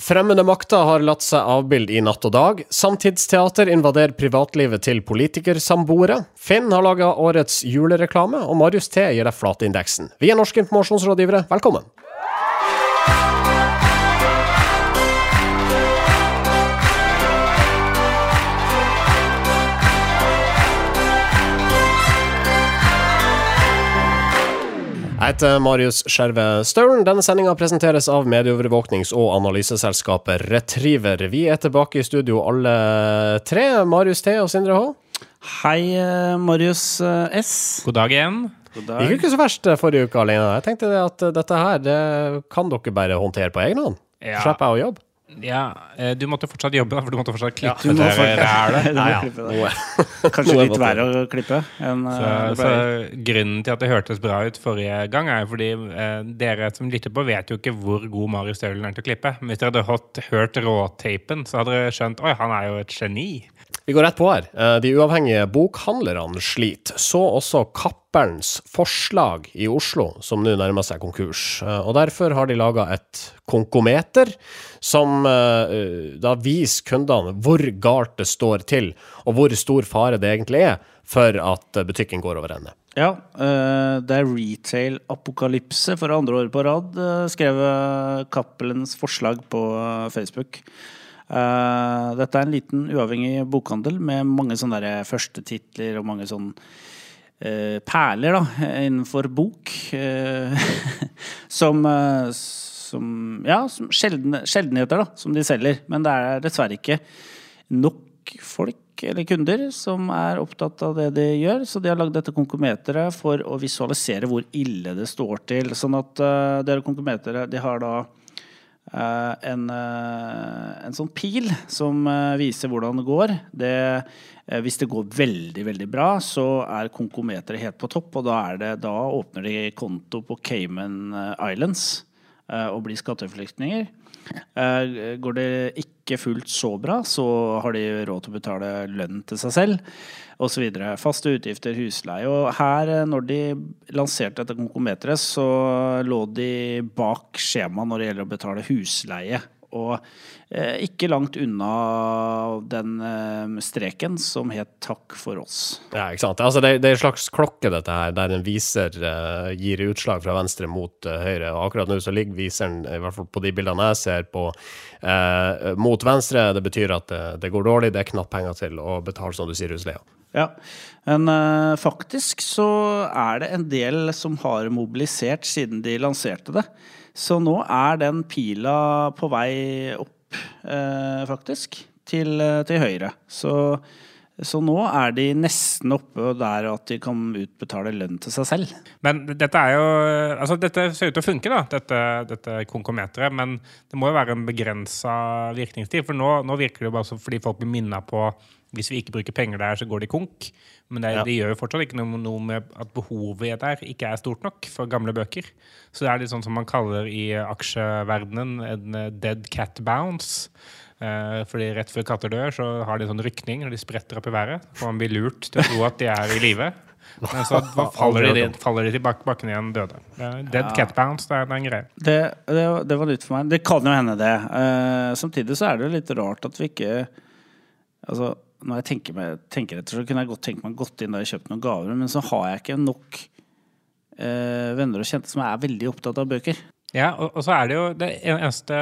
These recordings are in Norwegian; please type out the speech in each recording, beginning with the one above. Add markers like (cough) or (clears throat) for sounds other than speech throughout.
Fremmede makter har latt seg avbilde i Natt og Dag. Samtidsteater invaderer privatlivet til politikersamboere. Finn har laga årets julereklame, og Marius T gir deg flatindeksen. Vi er norske informasjonsrådgivere, velkommen! Jeg heter Marius Skjerve Staulen. Denne sendinga presenteres av medieovervåknings- og analyseselskapet Retriever. Vi er tilbake i studio alle tre. Marius T og Sindre H. Hei, eh, Marius eh, S. God dag igjen. God Det gikk jo ikke så verst eh, forrige uke alene. Jeg tenkte det at dette her det kan dere bare håndtere på egen hånd. Ja. Slipper jeg å jobbe. Ja, eh, du måtte fortsatt jobbe, for du måtte fortsatt klippe du må det (laughs) for- rælet. Ja, ja. (laughs) Kanskje litt verre å klippe enn Så, eh, det så grunnen til at det hørtes bra ut forrige gang, er fordi eh, dere som lytter på, vet jo ikke hvor god Marius Staulen er til å klippe. Men hvis dere hadde hørt, hørt råtapen, så hadde dere skjønt oi, han er jo et geni. Vi går rett på her. Eh, De uavhengige bokhandlerne sliter. Så også Kapperens Forslag i Oslo, som nå nærmer seg konkurs. Eh, Og derfor har de laga et konkometer som eh, da viser kundene hvor galt det står til, og hvor stor fare det egentlig er for at butikken går over ende. Ja, det er retail-apokalypse for andre år på rad, skrev Cappelens forslag på Facebook. Eh, Dette er en liten uavhengig bokhandel med mange sånne der førstetitler og mange sånne uh, perler da, innenfor bok. Uh, (laughs) som, eh, som Ja, som sjeldne, sjeldenheter da, som de selger. Men det er dessverre ikke nok folk eller kunder som er opptatt av det de gjør, så de har lagd dette konkometeret for å visualisere hvor ille det står til. Sånn at uh, det konkometeret de har da eh, en, eh, en sånn pil som eh, viser hvordan det går. Det, eh, hvis det går veldig, veldig bra, så er konkometeret helt på topp, og da, det, da åpner de konto på Cayman Islands eh, og blir skatteflyktninger. Eh, Går det ikke fullt så bra, så har de råd til å betale lønn til seg selv osv. Faste utgifter, husleie. Og her, eh, når de lanserte dette konkometeret, så lå de bak skjemaet når det gjelder å betale husleie. Og eh, ikke langt unna den eh, streken som het 'takk for oss'. Ja, ikke sant? Altså, det, det er en slags klokke, dette her, der en viser eh, gir utslag fra venstre mot høyre. Og akkurat nå så ligger viseren, i hvert fall på de bildene jeg ser, på eh, mot venstre. Det betyr at det, det går dårlig, det er knapt penger til å betale, som du sier, husleia. Ja, men eh, faktisk så er det en del som har mobilisert siden de lanserte det. Så nå er den pila på vei opp, eh, faktisk, til, eh, til høyre. Så, så nå er de nesten oppe der at de kan utbetale lønn til seg selv. Men dette er jo Altså, dette ser ut til å funke, da, dette, dette konkometeret. Men det må jo være en begrensa virkningstid. For nå, nå virker det jo bare som fordi folk blir minna på hvis vi ikke bruker penger der, så går de konk. Men det, Ja. det gjør jo fortsatt ikke noe, noe med at behovet der ikke er stort nok for gamle bøker. Så det er litt sånn som man kaller i aksjeverdenen en eh, dead cat bounce. Eh, fordi rett før katter dør, så har de en sånn rykning når de spretter opp i været. Og man blir lurt til å tro at de er i live. (laughs) Men så faller de, faller de tilbake bakken igjen døde. Dead cat bounce, det er en greie. Det, det, det var nytt for meg. Det kan jo hende, det. Eh, samtidig så er det jo litt rart at vi ikke Altså, når jeg tenker, meg, tenker etter, så kunne jeg godt tenkt meg gått inn der og kjøpt noen gaver, men så har jeg ikke nok eh, venner og kjente som er veldig opptatt av bøker. Ja, og, og så er det jo den eneste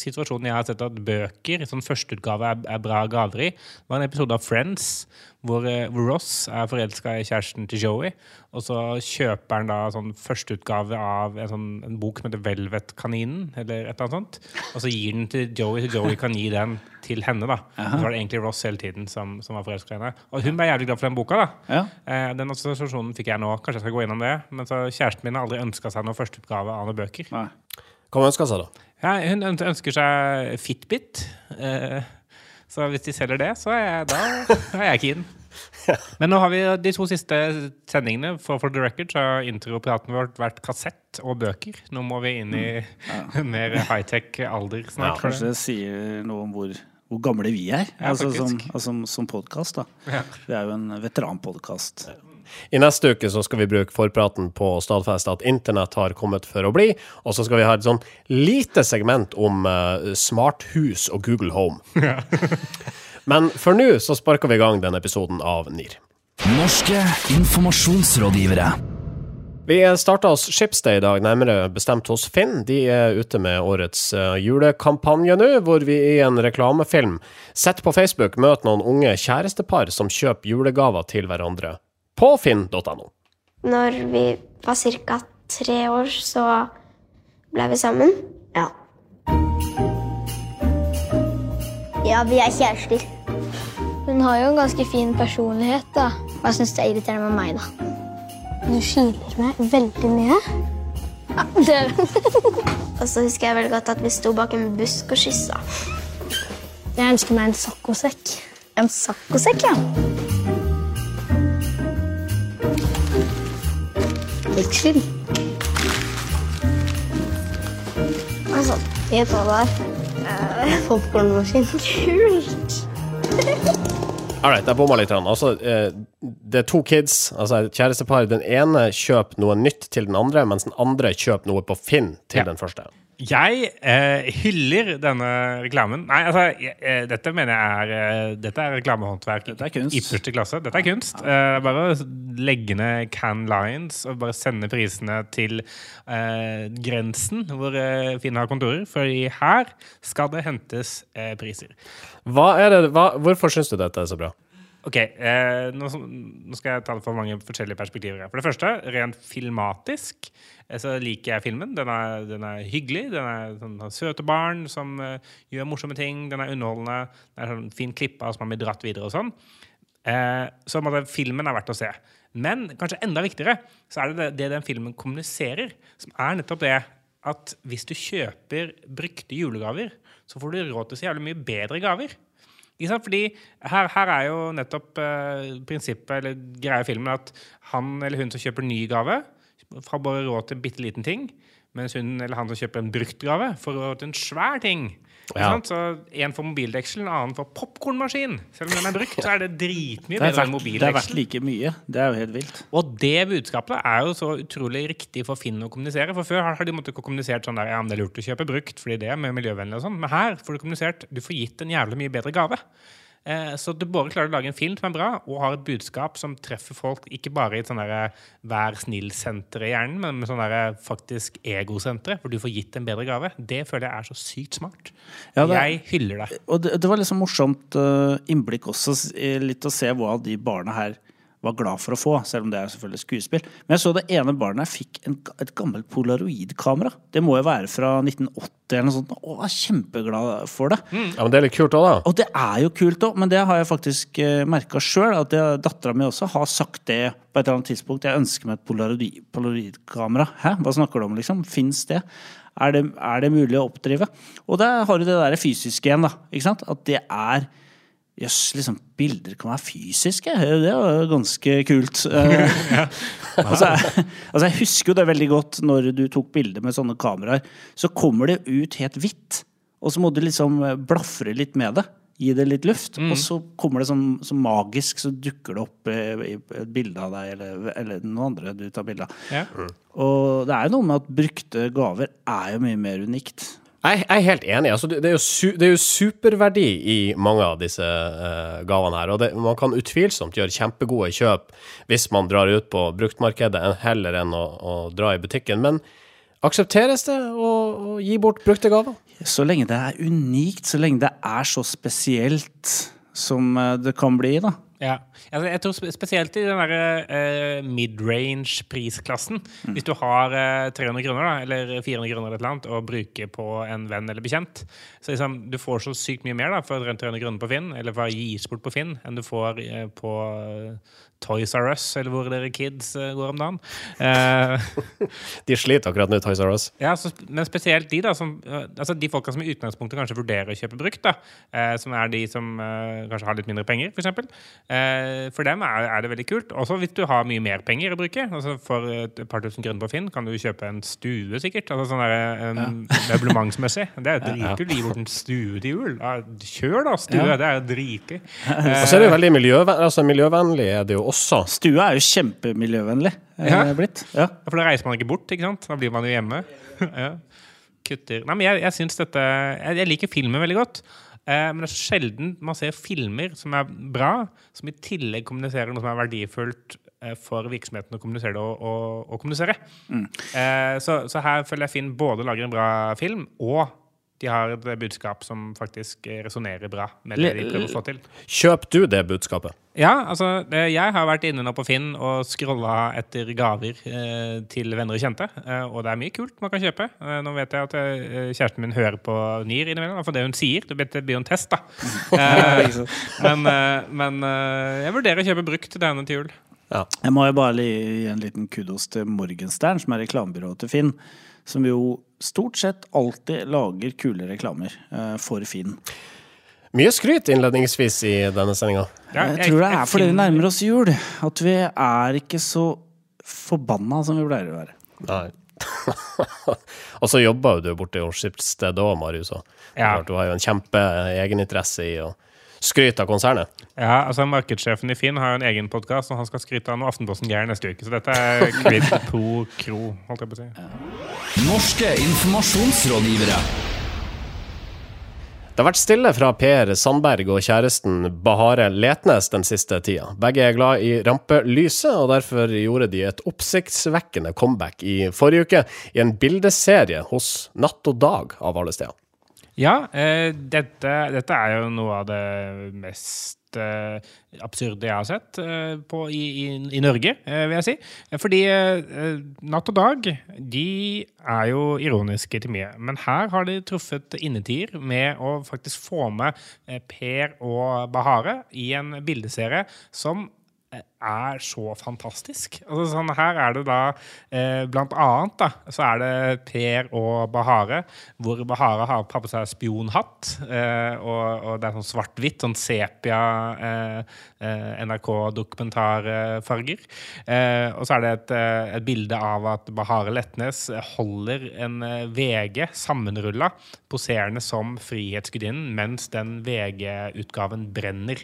situasjonen jeg har sett at bøker, sånn førsteutgave, er, er bra gaver i, var en episode av Friends hvor, eh, hvor Ross er forelska i kjæresten til Joey, og så kjøper han da sånn førsteutgave av en, sånn, en bok som heter Velvet-kaninen, eller et eller annet sånt, og så gir den til Joey, så Joey kan gi den til henne, da. Så var det egentlig Ross hele tiden som, som var forelska i henne. Og hun ble jævlig glad for den boka, da. Ja. Eh, den assosiasjonen fikk jeg nå. Kanskje jeg skal gå innom det. Men så kjæresten min har aldri ønska seg noen førsteutgave av noen bøker. Nei. Hva ønsker hun seg, da? Ja, hun ønsker seg Fitbit. Eh, så hvis de selger det, så er jeg, da er jeg keen. (laughs) Men nå har vi de to siste sendingene. For, for the record så har intropraten vår vært kassett og bøker. Nå må vi inn i (laughs) mer high-tech alder snart. Ja, Kanskje det sier noe om hvor, hvor gamle vi er, Ja, altså som, altså, som, som podkast. Ja. Vi er jo en veteranpodkast. I neste uke så skal vi bruke forpraten på å stadfeste at internett har kommet for å bli, og så skal vi ha et sånn lite segment om uh, smarthus og Google Home. (laughs) Men for nå så sparker vi i gang denne episoden av NIR. Norske informasjonsrådgivere. Vi starta oss Schibsted i dag, nærmere bestemt hos Finn. De er ute med årets uh, julekampanje nå, hvor vi i en reklamefilm sett på Facebook møter noen unge kjærestepar som kjøper julegaver til hverandre på finn.no. Når vi var ca. tre år, så ble vi sammen. Ja. Ja, vi er kjærester. Hun har jo en ganske fin personlighet, da. Hva syns du er irriterende med meg, da? Du kiler meg veldig mye. Ja, det (laughs) Og så husker jeg veldig godt at vi sto bak en busk og kyssa. Jeg ønsker meg en saccosekk. En saccosekk, ja. Veksel. (laughs) (laughs) Altså, jeg tar hva det er? Uh, Popkornmaskin. Kult! Ålreit, jeg bomma litt. Altså, eh, det er to kids, altså et kjærestepar. Den ene kjøper noe nytt til den andre, mens den andre kjøper noe på Finn til Ja. den første. Jeg eh, hyller denne reklamen. Nei, altså, jeg, eh, dette mener jeg er eh, Dette er reklamehåndverk Dette er kunst. i første klasse. Dette er kunst. Eh, bare å legge ned Can Lines og bare sende prisene til eh, grensen hvor eh, Finn har kontorer. For her skal det hentes eh, priser. Hva er det, hva, hvorfor syns du dette er så bra? Ok, eh, nå, nå skal jeg ta det fra mange forskjellige perspektiver. For det første, rent filmatisk eh, så liker jeg filmen. Den er, den er hyggelig. Den er sånn, har søte barn som uh, gjør morsomme ting. Den er underholdende. Den er sånn fin klippa som man blir dratt videre og sånn. Eh, så måtte, filmen er verdt å se. Men kanskje enda viktigere så er det det, det den filmen kommuniserer, som er nettopp det at hvis du kjøper brukte julegaver, så får du råd til så jævlig mye bedre gaver. Fordi her, her er jo nettopp eh, prinsippet eller greia i filmen at han eller hun som kjøper ny gave, får bare råd til en bitte liten ting, mens hun eller han som kjøper en brukt gave, får råd til en svær ting. Ikke Ja. Så en får mobildeksel, en annen får popkornmaskin. Selv om den er brukt, så er det dritmye bedre enn mobildeksel. det er verdt like mye. Det er jo helt vilt. Og det budskapet er jo så utrolig riktig for Finn å kommunisere. For før har de måttet kommunisert sånn der, ja, men det er lurt å kjøpe brukt, fordi det er mer miljøvennlig og sånn. Men her får du kommunisert, du får gitt en jævlig mye bedre gave. Eh, så du både klarer å lage en film som er bra, og har et budskap som treffer folk, ikke bare i et sånn vær snill-senter i hjernen, men med sånn faktisk egosenter, hvor du får gitt en bedre gave. Det føler jeg er så sykt smart. Ja, det- Jeg hyller det. Og det, det var liksom morsomt eh, innblikk også, litt å se hva de barna her var glad for å få, selv om det er selvfølgelig skuespill. Men jeg så det ene barnet her fikk en, et gammelt polaroidkamera. Det må jo være fra 1980 eller noe sånt. Og var kjempeglad for det. Ja, men Det er litt kult òg, da. Og det er jo kult òg, men det har jeg faktisk uh, merka sjøl. At jeg- dattera mi også har sagt det på et eller annet tidspunkt. Jeg ønsker meg et polaroid, polaroidkamera. Hæ, hva snakker du om, liksom? Fins det? Er, det? er det mulig å oppdrive? Og der har du det der fysiske igjen, da. Ikke sant? At det er Jøss, liksom, bilder kan være fysiske. Det var jo ganske kult. (laughs) Eh, altså, jeg, altså, jeg husker jo det veldig godt når du tok bilder med sånne kameraer. Så kommer det ut helt hvitt, og så må du liksom blafre litt med det. Gi det litt luft, og så kommer det sånn, så magisk, så dukker det opp eh, i et bilde av deg, eller, eller noen andre du tar bilde av. Ja. Og det er jo noe med at brukte gaver er jo mye mer unikt. Jeg, jeg er helt enig. Altså, det, er jo su, det er jo superverdi i mange av disse uh, gavene her. Og det, man kan utvilsomt gjøre kjempegode kjøp hvis man drar ut på bruktmarkedet heller enn å, å dra i butikken. Men aksepteres det å, å gi bort brukte gaver? Så lenge det er unikt, så lenge det er så spesielt som eh, det kan bli, da. Ja. Altså, jeg tror spesielt i den der eh, mid-range-prisklassen. Hvis du har uh, 300 kroner da, eller 400 kroner eller et annet å bruke på en venn eller bekjent, så liksom, du får så sykt mye mer da, for 300 kroner på Finn, eller for å gis bort på Finn, enn du får uh, på eh, Toys R Us, eller hvor dere kids eh, går om dagen. (laughs) Eh, De sliter akkurat nå, Toys R Us. ja, så, men spesielt de da, som, eh, altså de folka som i utgangspunktet kanskje vurderer å kjøpe brukt, da, eh, som er de som eh, kanskje har litt mindre penger, for eksempel. Eh, for dem er, er det veldig kult. Også hvis du har mye mer penger å bruke. Altså For et par tusen kroner på Finn kan du kjøpe en stue, sikkert. Altså sånn der, um, Møblementsmessig. Det er (laughs) dritkult. Gi bort en stue til jul. Ja, kjør, da! Stue. Det er jo dritgøy. Og så er det jo veldig miljøvennlig, altså miljøvennlig er det jo også. Stua er jo kjempemiljøvennlig eh, Ja. blitt. Ja. For da reiser man ikke bort, ikke sant? Da blir man jo hjemme. (laughs) ja. Kutter Nei, men jeg, jeg syns dette jeg, jeg liker filmen veldig godt. Eh, men det er så sjelden man ser filmer som er bra, som i tillegg kommuniserer noe som er verdifullt eh, for virksomheten å kommunisere det og, og, og kommunisere. Eh, så, så her føler jeg Finn både lager en bra film, og de har et budskap som faktisk resonnerer bra med det de prøver å få til. Kjøp du det budskapet? Ja, altså, jeg har vært inne nå på Finn og scrolla etter gaver eh, til venner og kjente. Eh, og det er mye kult man kan kjøpe. Eh, nå vet jeg at eh, kjæresten min hører på NIR innimellom, for det hun sier. Det blir- jo en test, da. (laughs) Eh, men eh, men eh, jeg vurderer å kjøpe brukt til denne til jul. Jeg må jo bare gi en liten kudos til Morgenstern, som er reklamebyrået til Finn. Som jo stort sett alltid lager kule reklamer eh, for Finn. Mye skryt innledningsvis i denne sendinga. Ja, Jeg tror det er fordi vi nærmer oss jul. At vi er ikke så forbanna som vi pleier å være. Nei. (laughs) og så jobber jo du borte i skipsstedet òg, Marius. og Ja. Du har jo en kjempe egeninteresse i å skryte av konsernet. Ja, altså Markedssjefen i Finn har jo en egen podkast, og han skal skryte av noe Aftenposten-greier neste uke. Så dette er quid pro cro, holdt jeg på å si. Norske informasjonsrådgivere. Det har vært stille fra Per Sandberg og kjæresten Bahare Letnes den siste tida. Begge er glad i rampelyset, og derfor gjorde de et oppsiktsvekkende comeback i forrige uke i en bildeserie hos Natt og Dag, av alle steder. Ja, eh, dette, dette er jo noe av det mest eh, absurde jeg har sett eh, på, i, i, i Norge, eh, vil jeg si. Fordi Natt og Dag de er jo ironiske til mye. Men her har de truffet innetier med å faktisk få med Per og Bahare i en bildeserie som er så fantastisk. Altså, sånn, her er det da eh, Blant annet da, så er det Per og Bahare, hvor Bahare har på seg spionhatt. Eh, og, og det er sånn svart-hvitt, sånn sepia eh, eh, NRK-dokumentarfarger. Eh, og så er det et, et bilde av at Bahare Letnes holder en VG sammenrulla, poserende som Frihetsgudinnen, mens den VG-utgaven brenner.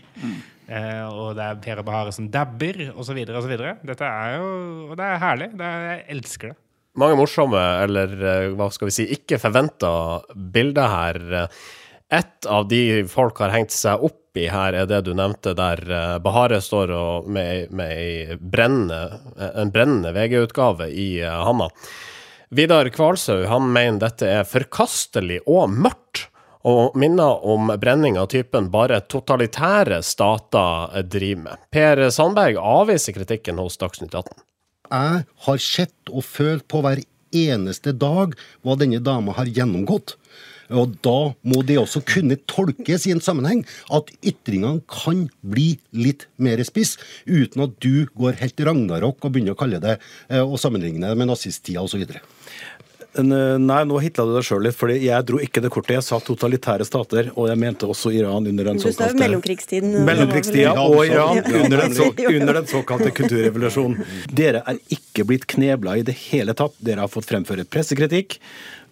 Eh, og det er Per Bahare som dabber, osv. osv. Dette er jo Og det er herlig. Det er, jeg elsker det. Mange morsomme, eller eh, hva skal vi si, ikke forventa bilder her. Et av de folk har hengt seg opp i her, er det du nevnte, der eh, Bahare står med, med brennende, en brennende VG-utgave i handa. Vidar Kvalshaug han mener dette er forkastelig og mørkt, og minner om brenning av typen bare totalitære stater driver med. Per Sandberg avviser kritikken hos Dagsnytt 18. Jeg har sett og følt på hver eneste dag hva denne dama har gjennomgått. Og da må det også kunne tolkes i en sammenheng at ytringene kan bli litt mer spiss, uten at du går helt ragnarok og begynner å kalle det eh, og sammenligne det med nazisttida osv. N- Nei, nå hitla du deg sjøl litt, fordi jeg dro ikke det kortet. Jeg sa totalitære stater, og jeg mente også Iran under den såkalte Du sa jo mellomkrigstiden. Mellomkrigstida og Iran under den, så, (laughs) under den såkalte kulturrevolusjonen. Dere er ikke blitt knebla i det hele tatt. Dere har fått fremføre pressekritikk.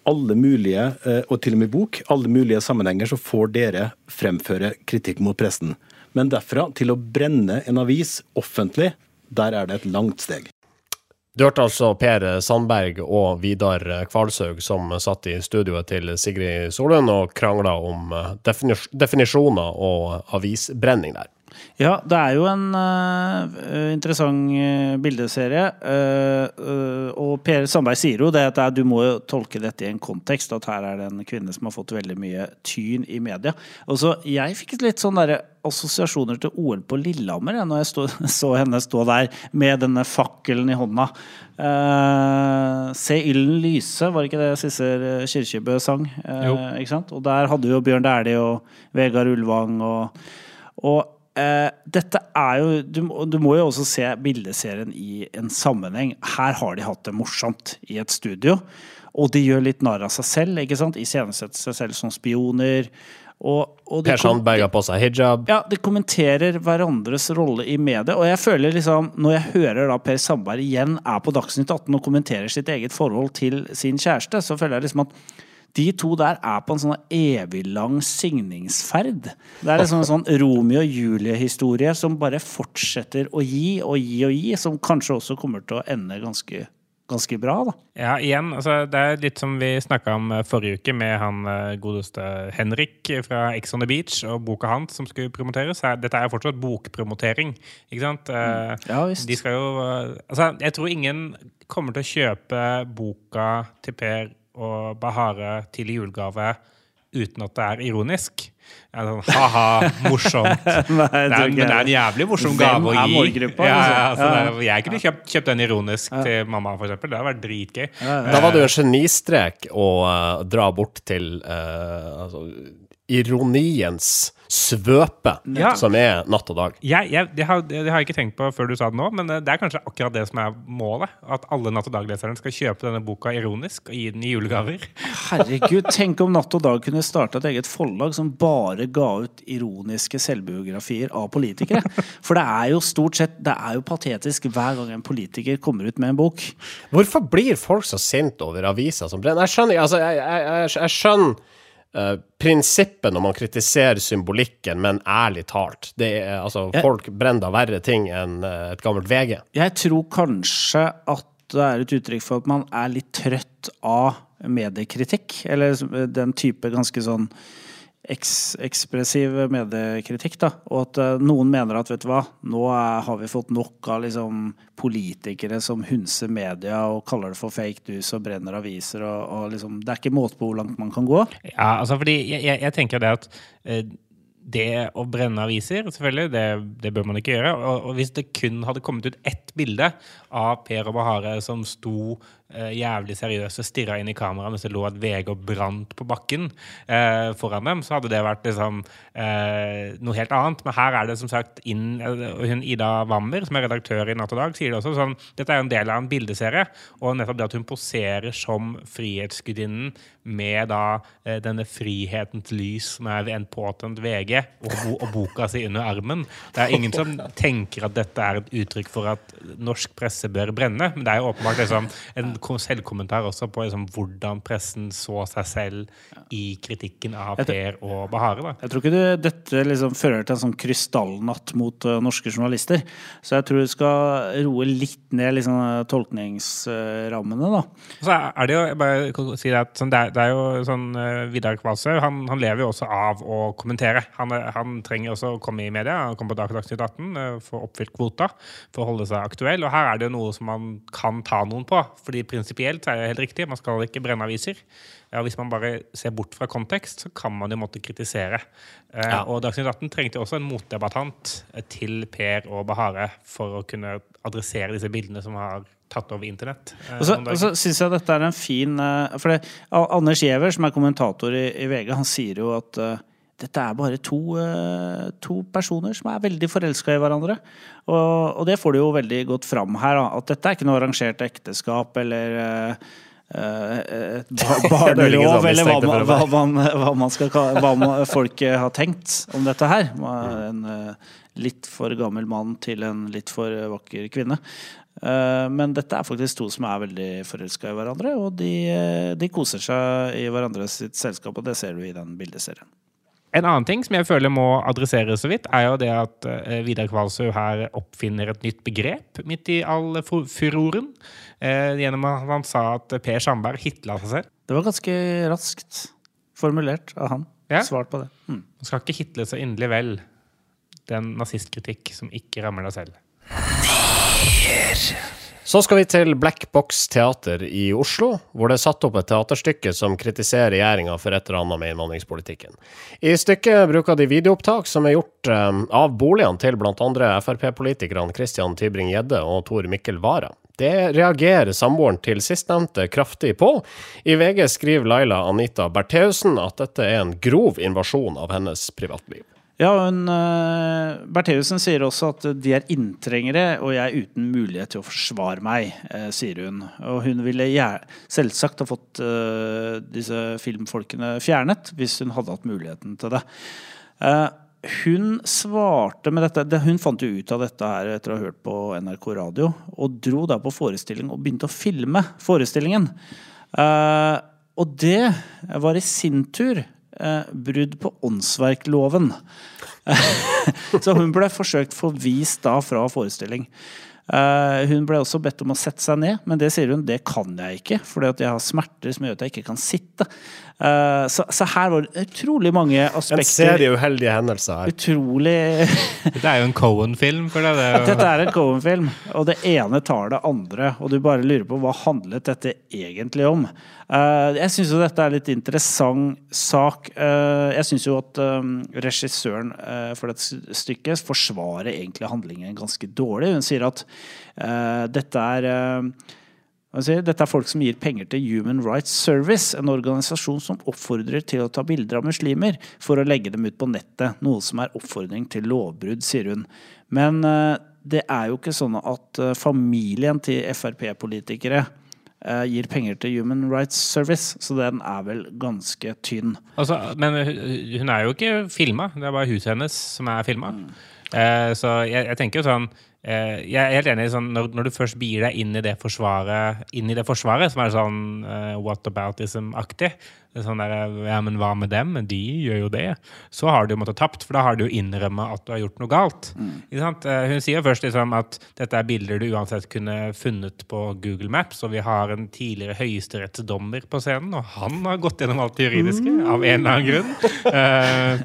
Alle mulige, eh, og til og med bok, alle mulige sammenhenger så får dere fremføre kritikk mot pressen. Men derfra til å brenne en avis offentlig, der er det et langt steg. Du hørte altså Per Sandberg og Vidar Kvalshaug som satt i studioet til Sigrid Solund og krangla om eh, definis definisjoner og avisbrenning der. Ja, det er jo en uh, interessant eh, bildeserie. Uh, uh, og Per Sandberg sier jo det at du må tolke dette i en kontekst. At her er det en kvinne som har fått veldig mye tyn i media. Og så Jeg fikk litt sånn derre assosiasjoner til OL på Lillehammer ja, når jeg stod, (laughs) så henne stå der med denne fakkelen i hånda. Eh, Se ilden lyse, var ikke det Sissel Kirkebø sang? Eh? Og der hadde jo Bjørn Dæhlie og Vegard Ulvang og, og eh, dette er jo du, du må jo også se bildeserien i en sammenheng. Her har de hatt det morsomt i et studio. Og de gjør litt narr av seg selv, ikke sant? Iscenesetter seg selv som spioner. Og, og de Per Sandberg har på seg hijab. ja, de kommenterer hverandres rolle i media. Og jeg føler liksom, når jeg hører da Per Sandberg igjen er på Dagsnytt 18 og kommenterer sitt eget forhold til sin kjæreste, så føler jeg liksom at de to der er på en sånn evig lang signingsferd. Det er en sånn Romeo og Julie-historie som bare fortsetter å gi og gi og gi, som kanskje også kommer til å ende ganske, ganske bra, da. Ja, igjen, altså, det er litt som vi snakka om eh, forrige uke med han eh, godeste Henrik fra Ex on the Beach og boka hans som skulle promoteres. Er- Dette er fortsatt bokpromotering, ikke sant? Mm. Ja, visst. De skal jo eh, Altså, jeg tror ingen kommer til å kjøpe boka til Per og Bahare til julegave uten at det er ironisk. Jeg er sånn, Ha-ha, morsomt. (laughs) Nei, Det er, men det er en jævlig morsom gave å er gi. målgruppa, Ja, ja, altså? altså, Ja. er, jeg kunne kjøpt, kjøpt den ironisk til mamma, for eksempel. Det hadde vært dritgøy. Da var det jo en genistrek å uh, dra bort til uh, altså, ironiens svøpe, Ja. som er natt og dag. Jeg, jeg, det, har, det har jeg ikke tenkt på før du sa det nå, men det er kanskje akkurat det som er målet. At alle Natt og Dag-leserne skal kjøpe denne boka ironisk og gi den i julegaver. Herregud, tenk om Natt og Dag kunne starte et eget forlag som bare ga ut ironiske selvbiografier av politikere. For det er jo stort sett Det er jo patetisk hver gang en politiker kommer ut med en bok. Hvorfor blir folk så sinte over aviser som brenner? Jeg skjønner, altså, jeg, jeg, jeg, jeg skjønner eh, prinsippet når man kritiserer symbolikken, men ærlig talt det er, altså, Jeg- Folk brenner da verre ting enn eh, et gammelt VG. Jeg tror kanskje at det er et uttrykk for at man er litt trøtt av mediekritikk. Eller den type ganske sånn eks ekspressiv mediekritikk, da. Og at eh, noen mener at vet du hva, nå er, har vi fått nok av liksom politikere som hunser media og kaller det for fake news og brenner aviser og, og liksom Det er ikke måte på hvor langt man kan gå. Ja, altså fordi jeg, jeg, jeg tenker det at eh, det å brenne aviser, selvfølgelig, det, det bør man ikke gjøre. Og, og hvis det kun hadde kommet ut ett bilde av Per og Bahare som sto eh, jævlig seriøse, stirra inn i kamera mens det lå et VG og brant på bakken eh, foran dem, så hadde det vært liksom eh, noe helt annet. Men her er det som sagt inn eh, hun Ida Wammer, som er redaktør i Natt og Dag, sier det også sånn Dette er jo en del av en bildeserie, og nettopp det at hun poserer som Frihetsgudinnen med da eh, denne frihetens lys som er en påtent VG, og, bo, og boka si under armen. Det er ingen som tenker at dette er et uttrykk for at norsk presse bør brenne, men det er jo åpenbart liksom, en ko- selvkommentar også på liksom, hvordan pressen så seg selv i kritikken av Per og Bahare. Da. Jeg tror ikke du, dette liksom fører til en sånn krystallnatt mot uh, norske journalister. Så jeg tror du skal roe litt ned liksom, tolkningsrammene, da. Så er det jo jeg bare si at sånn, det, er, det er jo sånn uh, Vidar Kvalsø han, han lever jo også av å kommentere. Han, er- han trenger også å komme i media. Han kommer på Dag- Dagsnytt 18 uh, for å oppfylle kvota for å holde seg aktuell. Og her er det noe som man kan ta noen på. Fordi prinsipielt så er det helt riktig, man skal ikke brenne aviser. Ja, hvis man bare ser bort fra kontekst, så kan man jo måtte kritisere. Ja. Og Dagsnytt 18 trengte også en motdebattant eh, til Per og Bahare for å kunne adressere disse bildene som har tatt over internett. eh, Og så, og så syns jeg dette er en fin eh, For det, Anders Giæver, som er kommentator i, i VG, han sier jo at eh, dette er bare to, eh, to personer som er veldig forelska i hverandre. Og, og det får du jo veldig godt fram her. Da. At dette er ikke noe arrangert ekteskap eller eh, eh, et (laughs) barnelov, eller hva man, hva man, hva man skal hva folk har tenkt om dette her. En eh, litt for gammel mann til en litt for vakker kvinne. Men dette er faktisk to som er veldig forelska i hverandre, og de, de koser seg i hverandres selskap, og det ser du i den bildeserien. En annen ting som jeg føler må adresseres så vidt, er jo det at eh, Vidar Kvalsø her oppfinner et nytt begrep midt i all furoren. Eh, gjennom at han sa at Per Sandberg hitla seg selv. Det var ganske raskt formulert av han. Ja. Svart på det. Mm. Man skal ikke hitle så inderlig vel. Den nazistkritikk som ikke rammer deg selv. Så skal vi til Black Box Teater i Oslo, hvor det er satt opp et teaterstykke som kritiserer regjeringa for et eller annet med innvandringspolitikken. I stykket bruker de videoopptak som er gjort eh, av boligene til bl.a. Frp-politikerne Christian Tybring-Gjedde og Tor Mikkel Wara. Det reagerer samboeren til sistnevnte kraftig på. I VG skriver Laila Anita Bertheussen at dette er en grov invasjon av hennes privatliv. Ja, hun, uh, Bertheussen sier også at de er inntrengere, og jeg er uten mulighet til å forsvare meg, uh, sier hun. Og hun ville selvsagt ha fått uh, disse filmfolkene fjernet hvis hun hadde hatt muligheten til det. Eh, hun svarte med dette det, Hun fant jo ut av dette her etter å ha hørt på NRK radio, og dro da på forestilling og begynte å filme forestillingen. Eh, og det var i sin tur eh, brudd på åndsverkloven. (laughs) Så hun ble forsøkt forvist da fra forestilling. Eh, hun ble også bedt om å sette seg ned, men det sier hun det kan jeg ikke. Fordi jeg har smerter som gjør at jeg ikke kan sitte. Eh, så, så her var det utrolig mange aspekter. En serie uheldige hendelser her. Utrolig (laughs) Det er jo en Cohen-film. det, det er jo- Dette er en Cohen-film, og det ene tar det andre. Og du bare lurer på hva handlet dette egentlig om. Eh, jeg syns jo dette er litt interessant sak. Eh, jeg syns jo at regissøren for dette stykket forsvarer egentlig handlingen ganske dårlig. Hun sier at eh, dette er Dette er folk som gir penger til Human Rights Service, en organisasjon som oppfordrer til å ta bilder av muslimer for å legge dem ut på nettet, noe som er oppfordring til lovbrudd, sier hun. Men eh, det er jo ikke sånn at eh, familien til Frp-politikere eh, gir penger til Human Rights Service, så den er vel ganske tynn. Altså, men hun er jo ikke filma, det er bare huset hennes som er filma. Mm. så jeg, jeg tenker jo sånn Jeg er helt enig sånn når, når du først bier deg inn i det forsvaret, inn i det forsvaret som er sånn uh, whataboutism-aktig er sånn der, Ja, men hva med dem? De gjør jo det. Så har du måttet tapt, for da har du jo innrømmet at du har gjort noe galt. Sant? Eh, Hun sier først liksom at dette er bilder du uansett kunne funnet på Google Maps, og vi har en tidligere høyesterettsdommer på scenen, og han har gått gjennom alt det juridiske, av en eller annen grunn. (laughs) Eh,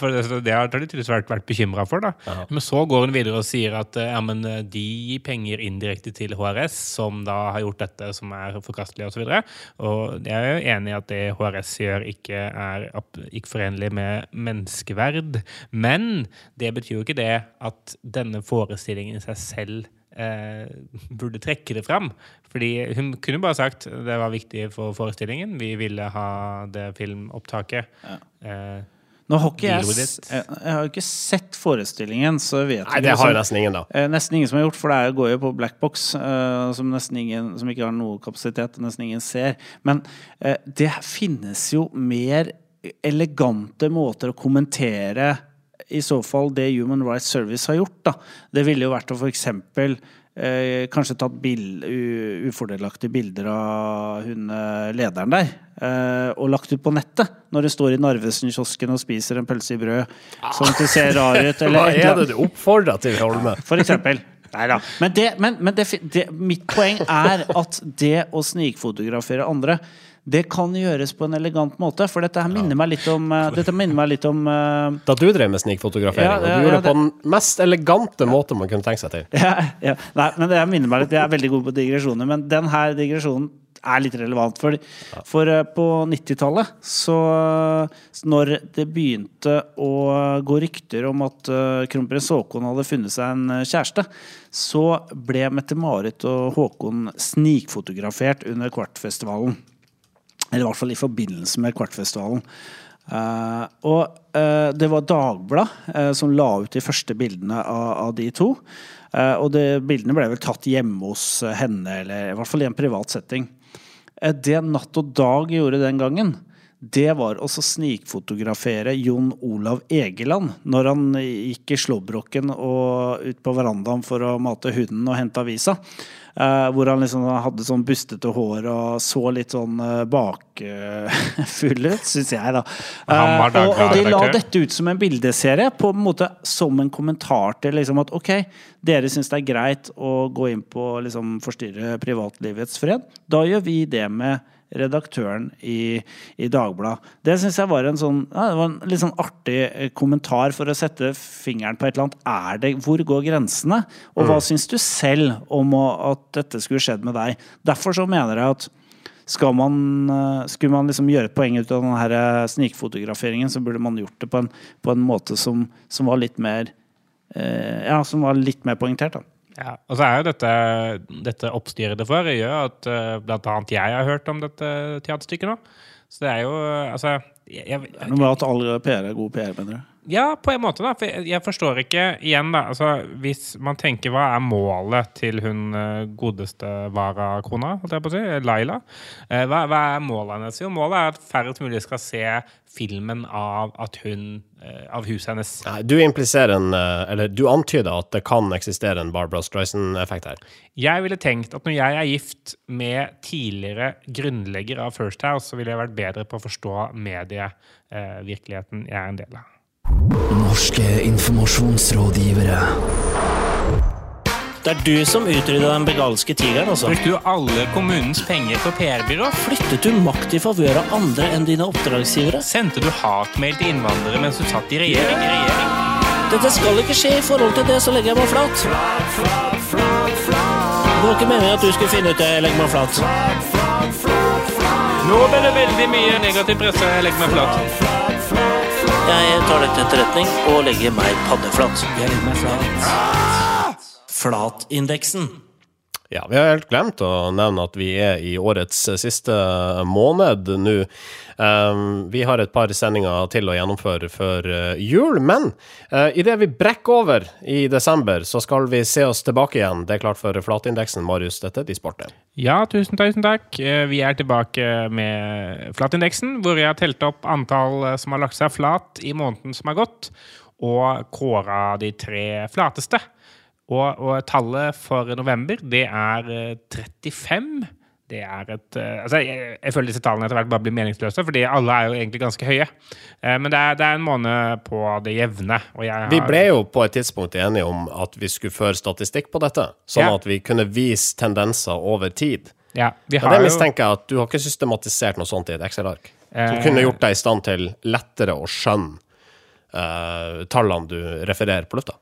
for det, har de tydeligvis vært, vært bekymra for. da. Men så går hun videre og sier at eh, ja, men eh, de gir penger indirekte til HRS, som da har gjort dette som er forkastelig osv. Og, så og jeg er jo enig i at det HRS gjør, ikke er ikke forenlig med menneskeverd. Men det betyr jo ikke det at denne forestillingen i seg selv eh, burde trekke det fram. Fordi hun kunne bare sagt det var viktig for forestillingen. Vi ville ha det filmopptaket. Eh, Nå har ikke jeg, jeg, har ikke sett forestillingen, så jeg vet Nei, det har jo nesten ingen, da. Eh, Nesten ingen som har gjort, for det går jo på black box, eh, som nesten ingen Som ikke har noe kapasitet, nesten ingen ser. Men eh, det finnes jo mer elegante måter å kommentere i så fall det Human Rights Service har gjort. da. Det ville jo vært å f.eks. Eh, kanskje tatt bild, ufordelaktige bilder av hun eh, lederen der. Eh, og lagt ut på nettet når hun står i Narvesen-kiosken og spiser en pølse i brød. Sånn at det ser rar ut. (laughs) Hva er det du oppfordrer til, Holme? (laughs) For eksempel. Nei da. Men, det, men, men det, det, mitt poeng er at det å snikfotografere andre det kan gjøres på en elegant måte. For dette her minner meg litt om eh, meg litt om uh, Da du drev med snikfotografering, Ja, og ja, du gjorde det på den mest elegante måte man kunne tenke seg til. ja, ja. Nei, men det minner meg litt Jeg er veldig god på digresjoner, men den her digresjonen er litt relevant. For, for uh, på 90-tallet, så så Når det begynte å gå rykter om at uh, kronprins Haakon hadde funnet seg en kjæreste, så ble Mette-Marit og Håkon snikfotografert under Kvartfestivalen. Eller i hvert fall i forbindelse med Kvartfestivalen. Uh, og uh, det var Dagbladet som la ut de første bildene av, av de to. Og det, bildene ble vel tatt hjemme hos henne, eller i hvert fall i en privat setting. Det Natt og Dag gjorde den gangen, det var å snikfotografere Jon Olav Egeland når han gikk i slåbroken og ut på verandaen for å mate hunden og hente avisa. Eh, hvor han liksom hadde sånn bustete hår og så litt sånn uh, bakfull ut, syns jeg, da. Eh, og, og de la dette ut som en bildeserie, på en måte som en kommentar til liksom at ok, dere syns det er greit å gå inn på liksom forstyrre privatlivets fred. Da gjør vi det med redaktøren i, i Dagbladet. Det syns jeg var en sånn ja, det var en litt sånn artig eh, kommentar for å sette fingeren på et eller annet. Er det, hvor går grensene? Og hva syns du selv om å, at dette skulle skjedd med deg? Derfor så mener jeg at skal man, eh, skulle man liksom gjøre et poeng ut av denne snikfotograferingen, så burde man gjort det på en, på en måte som, som var litt mer eh, Ja, som var litt mer poengtert, da. Ja, og så er jo dette, dette oppstyret det får, gjør at blant annet jeg har hørt om dette teaterstykket nå. Så det er jo Altså jeg, jeg, Noe med at alle PR er gode PR, mener du? Ja, på en måte, da. For jeg, jeg forstår ikke igjen, da. Altså, hvis man tenker hva er målet til hun eh, godeste varakona, holdt jeg på å si, Laila? Eh, Hva, hva er målet hennes? Jo, målet er at færrest mulig skal se filmen av at hun eh, Av huset hennes. Du impliserer en eh, Eller du antyder at det kan eksistere en Barbara Streisand-effekt her. Jeg ville tenkt at når jeg er gift med tidligere grunnlegger av First House, så ville jeg vært bedre på å forstå medievirkeligheten jeg er en del av. Norske informasjonsrådgivere. Det er du som utrydda den begalske tigeren, altså. Brukte du alle kommunens penger på PR-byrå? Flyttet du makt i favør av andre enn dine oppdragsgivere? Sendte du hatmail til innvandrere mens du satt i regjering? regjering? Dette skal ikke skje i forhold til det, så legger jeg meg flat. Det var ikke meningen at du skulle finne ut det. Jeg legger meg flat. Nå ble det veldig mye negativ presse. Jeg legger meg flat. Jeg tar det til etterretning og legger meg paddeflat. Jeg legger meg flat. Flatindeksen. Ja, vi har helt glemt å nevne at vi er i årets siste måned nå. Um, vi har et par sendinger til å gjennomføre før uh, jul, men uh, idet vi brekker over i desember, så skal vi se oss tilbake igjen. Det er klart for flatindeksen, Marius. Dette er de sporter. Ja, tusen, tusen takk. Eh, Vi er tilbake med flatindeksen, hvor jeg har telt opp antall eh, som har lagt seg flat i måneden som har gått, og kåra de tre flateste. Og, og tallet for november, det er eh, 35. Det er et eh, Altså, jeg, jeg føler disse tallene etter hvert bare blir meningsløse, fordi alle er jo egentlig ganske høye. Eh, Men det er, det er en måned på det jevne. Har, Vi ble jo på et tidspunkt enige om at vi skulle føre statistikk på dette, sånn Ja. at vi kunne vise tendenser over tid. ja, vi har Men det mistenker jeg at du har ikke systematisert noe sånt i et Excel-ark. Som Eh. kunne gjort deg i stand til lettere å skjønne uh, tallene du refererer på lufta.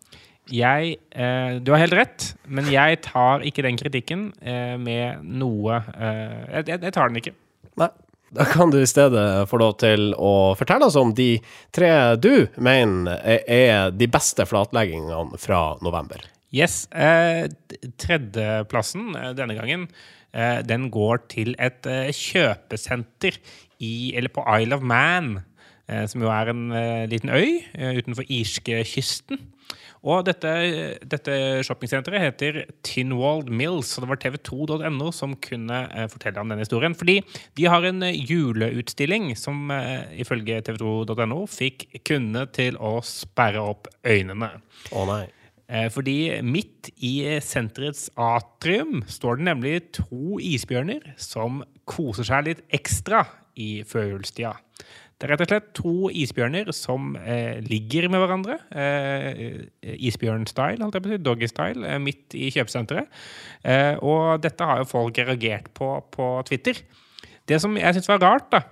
Jeg, eh, Du har helt rett, men jeg tar ikke den kritikken eh, med noe eh, jeg, jeg, tar den ikke. Nei. Da kan du i stedet få lov til å fortelle oss om de tre du mener er- de beste flatleggingene fra november. Yes. Eh, tredjeplassen eh, denne gangen, eh, den går til et kjøpesenter i, eller på Isle of Man, som jo er en eh, liten øy eh, utenfor irskekysten. Og dette, dette shoppingsenteret heter Tinwald Mills, og det var tv2.no som kunne eh, fortelle om denne historien. Fordi de har en eh, juleutstilling som eh, ifølge tv2.no fikk kundene til å sperre opp øynene. Å nei. Eh, Fordi midt i senterets atrium står det nemlig to isbjørner som koser seg litt ekstra i førjulstida. Det er rett og slett to isbjørner som eh, ligger med hverandre. Eh, Isbjørn-style, holdt jeg på å si. Doggy-style, eh, midt i kjøpesenteret. Eh, og dette har jo folk reagert på på Twitter. Det som jeg syns var rart, da,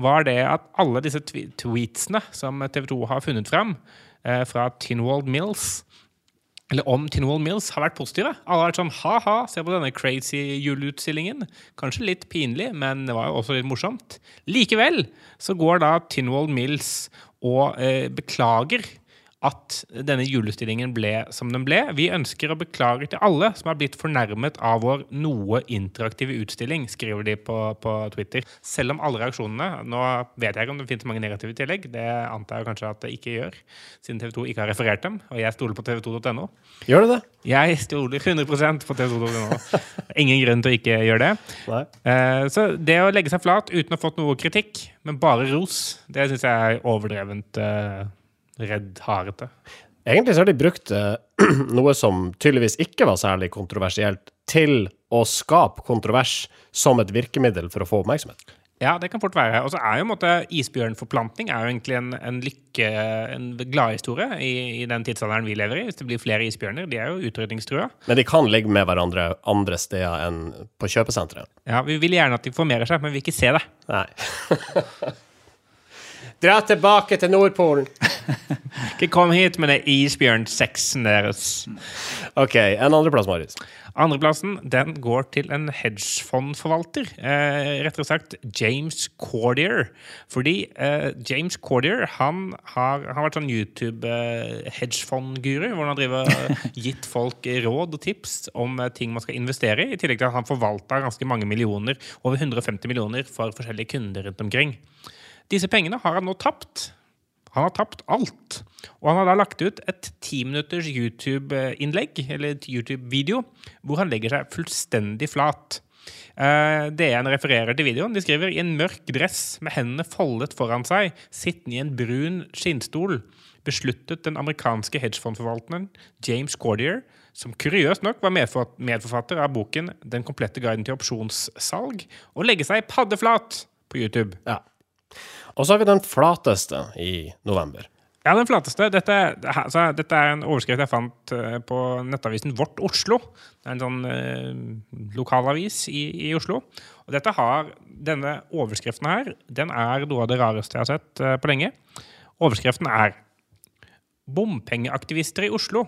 var det at alle disse tweetsene som TV 2 har funnet fram eh, fra Tinwald Mills, eller om Tinwall Mills har vært positive. Alle har vært sånn ha-ha, se på denne crazy juleutstillingen. Kanskje litt pinlig, men det var jo også litt morsomt. Likevel så går da Tinwall Mills og eh, beklager at denne julestillingen ble som den ble. Vi ønsker å beklage til alle som har blitt fornærmet av vår noe interaktive utstilling, skriver de på, på Twitter. Selv om alle reaksjonene Nå vet jeg ikke om det finnes mange negative tillegg, det antar jeg kanskje at det ikke gjør, siden TV 2 ikke har referert dem, og jeg stoler på tv2.no. Gjør du det? Jeg stoler 100% på TV2.no. Ingen grunn til å ikke gjøre det. Eh, Så det å legge seg flat uten å ha fått noe kritikk, men bare ros, det syns jeg er overdrevent eh, redd harete. Egentlig så har de brukt eh, (clears throat) noe som tydeligvis ikke var særlig kontroversielt, til å skape kontrovers som et virkemiddel for å få oppmerksomhet. Ja, det kan fort være. Og så er jo en måte isbjørnforplantning er jo egentlig en, en lykke, en gladhistorie i, i den tidsalderen vi lever i. Hvis det blir flere isbjørner. De er jo utrydningstrua. Men de kan ligge med hverandre andre steder enn på kjøpesenteret. Ja, vi vil gjerne at de formerer seg, men vi vil ikke se det. Nei. (laughs) Dra tilbake til Nordpolen. (laughs) Ikke kom hit med det isbjørnsexen deres. OK, en andreplass, Marius. Andreplassen den går til en hedgefondforvalter. Eh, rettere sagt James Cordier. Fordi eh, James Cordier han har, han har vært sånn YouTube-hedgefondguru. hvor han har eh, (laughs) gitt folk råd og tips om eh, ting man skal investere i. I tillegg til at han forvalta ganske mange millioner, over 150 millioner, for forskjellige kunder rundt omkring. Disse pengene har han nå tapt. Han har tapt alt. Og han har da lagt ut et timinutters YouTube-innlegg, eller et YouTube-video, hvor han legger seg fullstendig flat. Eh, DN refererer til videoen. De skriver i en mørk dress med hendene foldet foran seg, sittende i en brun skinnstol, besluttet den amerikanske hedgefondforvalteren James Cordier, som kuriøst nok var medforfatter av boken Den komplette guiden til opsjonssalg, å legge seg paddeflat på YouTube. Ja. Og så har vi den flateste i november. Ja, den flateste. Dette, altså, dette er en overskrift jeg fant eh, på nettavisen Vårt Oslo. Det er en sånn eh, lokalavis i, i Oslo. Og dette har, denne overskriften her, den er noe av det rareste jeg har sett eh, på lenge. Overskriften er Bompengeaktivister i Oslo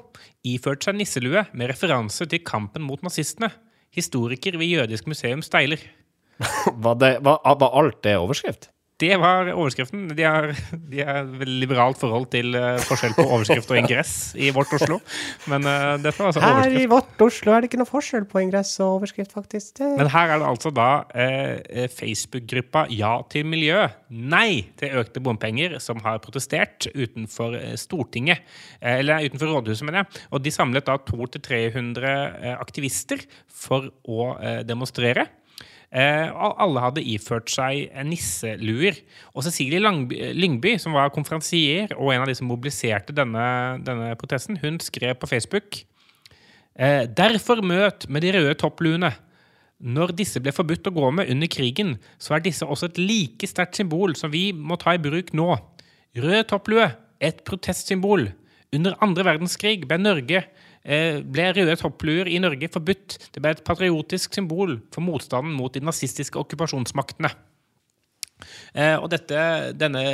iført seg nisselue med referanse til kampen mot nazistene. Historiker ved Jødisk museum steiler. (laughs) Var, det, var, var alt det overskrift? Det var overskriften. De har, de har veldig liberalt forhold til eh, forskjell på overskrift og ingress i vårt Oslo. Men uh, dette var altså overskrift. vårt Oslo er det ikke noe forskjell på ingress og overskrift, faktisk. Men her er det altså da uh, Facebook-gruppa Ja til miljø, nei til økte bompenger, som har protestert utenfor Stortinget. Eller utenfor rådhuset, mener jeg. Og de samlet da 200-300 eh, aktivister for å demonstrere. Eh, alle hadde iført seg nisseluer. Og Cecilie Lyngby, som var konferansier og en av de som mobiliserte denne, denne protesten, hun skrev på Facebook eh, Derfor møt med de røde toppluene. Når disse ble forbudt å gå med under krigen, så er disse også et like sterkt symbol som vi må ta i bruk nå. Rød topplue, et protestsymbol. Under andre verdenskrig ble Norge ble røde toppluer i Norge forbudt. Det ble et patriotisk symbol for motstanden mot de nazistiske okkupasjonsmaktene. Eh, og dette, denne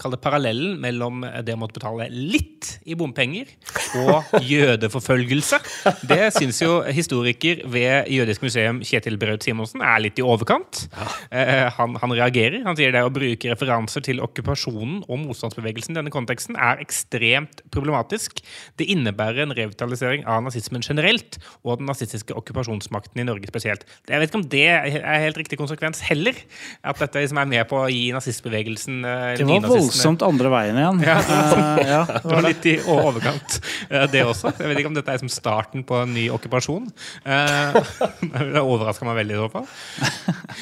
kall parallellen mellom det å måtte betale litt i bompenger og (laughs) jødeforfølgelse, det syns jo historiker ved Jødisk museum Kjetil Braut Simonsen er litt i overkant. Eh, han, han reagerer. Han sier det å bruke referanser til okkupasjonen og motstandsbevegelsen i denne konteksten er ekstremt problematisk. Det innebærer en revitalisering av nazismen generelt og den nazistiske okkupasjonsmakten i Norge spesielt. Jeg vet ikke om det er helt riktig konsekvens heller. At dette liksom er med på å gi nazistbevegelsen eh, Det var voldsomt andre veien igjen. Ja. (laughs) Uh, ja, det (laughs) det var var litt i overkant, eh, det også. Jeg vet ikke om dette er som starten på en ny okkupasjon. Uh, (laughs) Det overrasker meg veldig i så fall.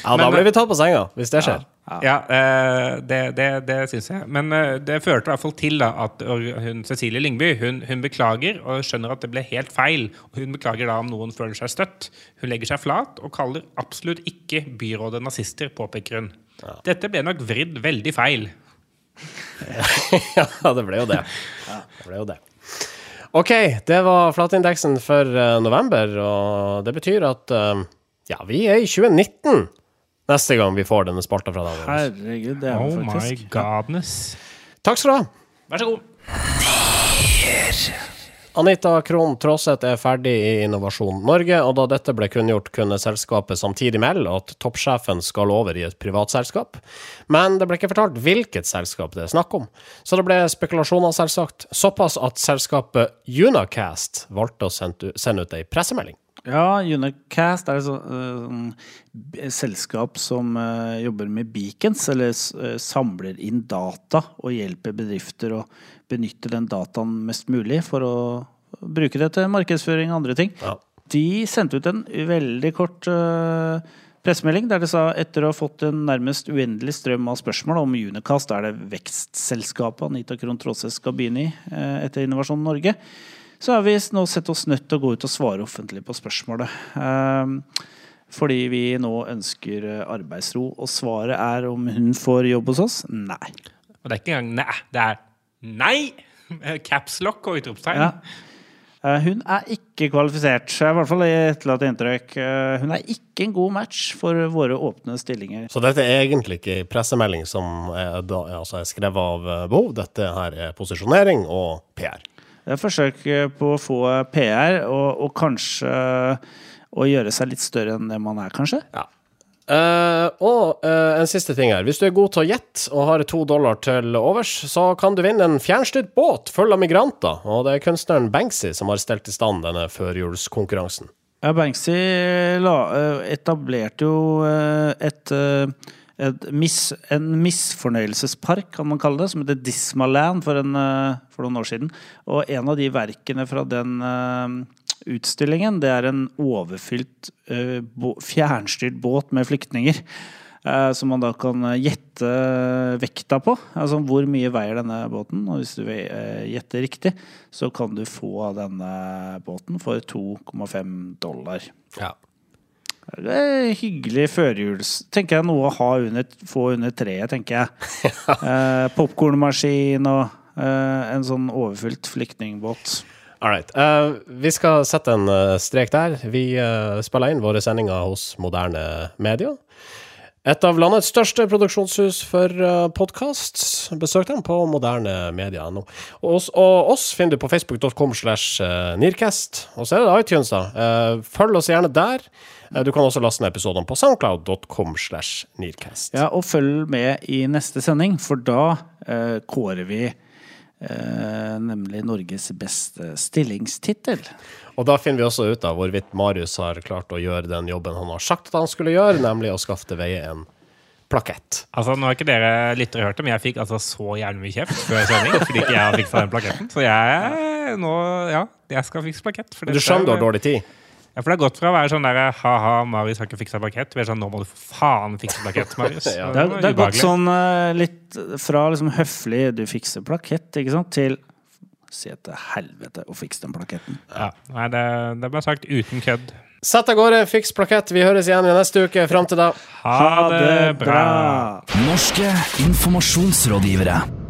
Ja, da blir vi tatt på senga, hvis det skjer. Ja, eh, det, det, det syns jeg. Men eh, det førte i hvert fall til da, at hun, Cecilie Lyngby hun, hun beklager og skjønner at det ble helt feil. Hun beklager da om noen føler seg støtt. Hun legger seg flat og kaller absolutt ikke byrådet nazister, påpeker hun. Dette ble nok vridd veldig feil. (laughs) ja, det ble jo det. Det ble jo det. OK, det var flatindeksen for eh, november, og det betyr at eh, ja, vi er i 2019 neste gang vi får denne spalta fra deg. Herregud, det er Oh det my faktisk. godness. Takk skal du ha. Vær så god. Anita Krohn Traaseth er ferdig i Innovasjon Norge, og da dette ble kunngjort, kunne selskapet samtidig melde at toppsjefen skal over i et privatselskap. Men det ble ikke fortalt hvilket selskap det er snakk om, så det ble spekulasjoner, selvsagt. Såpass at selskapet Unacast valgte å sende ut- ei pressemelding. Ja, Unicast er et eh, selskap som uh, jobber med beacons, eller eh, samler inn data og hjelper bedrifter å benytte den dataen mest mulig for å bruke det til markedsføring og andre ting. Ja. De sendte ut en veldig kort pressemelding der de sa etter å ha fått en nærmest uendelig strøm av spørsmål om Unicast er det vekstselskapet Anita Krohn Traaseth skal begynne i etter Innovasjon Norge, så har vi nå sett oss nødt til å gå ut og svare offentlig på spørsmålet. Ehm, fordi vi nå ønsker eh, arbeidsro, og svaret er om hun får jobb hos oss? Nei. Og det er ikke engang nei, det er nei! Capslock og utropstegn. Ja. Eh, Hun er ikke kvalifisert, i hvert fall etterlatt inntrykk. Eh, Hun er ikke en god match for våre åpne stillinger. Så dette er egentlig ikke en pressemelding som er, da, altså er skrevet av Bo. behov, dette her er posisjonering og PR. Det er forsøk på å få PR, og, og kanskje å gjøre seg litt større enn det man er, kanskje. Ja. Uh, og uh, en siste ting her. Hvis du er god til å gjette og har to dollar til overs, så kan du vinne en fjernstyrt båt full av migranter. Og det er kunstneren Banksy som har stelt i stand denne førjulskonkurransen. Ja, Banksy la, eh, etablerte jo et, miss, en misfornøyelsespark, kan man kalle det, som heter Dismaland for, en, eh, for noen år siden. Og en av de verkene fra den eh, utstillingen, det er en overfylt eh, fjernstyrt båt med flyktninger. Som man da kan gjette vekta på. Altså hvor mye veier denne båten. Og hvis du gjetter riktig, så kan du få denne båten for 2,5 dollar. Ja. Det er hyggelig førjuls... Tenker jeg noe å ha under, få under treet, tenker jeg. (laughs) eh, Popkornmaskin og eh, en sånn overfylt flyktningbåt. All right. Eh, vi skal sette en eh, strek der. Vi uh, spiller inn våre sendinger hos Moderne Media. Et av landets største produksjonshus for uh, podkast. Besøk dem på modernemedia.no. Og, oss- og oss finner du på facebook.com slash eh, nearcast. Og så er det iTunes, da. Eh, følg oss gjerne der. Eh, du kan også laste ned episodene på soundcloud.com slash nearcast. Ja, og følg med i neste sending, for da eh, kårer vi eh, nemlig Norges beste stillingstittel. Og da finner vi også ut av hvorvidt Marius har klart å gjøre den jobben han har sagt at han skulle gjøre, nemlig å skaffe til veie en plakett. Altså, Nå har ikke dere lyttere hørt det, men jeg fikk altså så jævlig mye kjeft før sending fordi ikke jeg har fiksa den plaketten. Så jeg nå, ja, jeg skal fikse plakett. for Du skjønner du har dårlig tid? Ja, for det har gått fra å være sånn der ha-ha, Marius har ikke fiksa plakett, til å være sånn nå må du for faen fikse plakett, Marius. (laughs) Ja. Det har, det har gått sånn eh, litt fra liksom høflig 'du fikser plakett', ikke sant, til si til helvete og fiks den plaketten. Ja, nei, det, det ble sagt uten kødd. Sett av gårde, fiks plakett. Vi høres igjen neste uke. Fram til da. Ha det bra! Norske informasjonsrådgivere.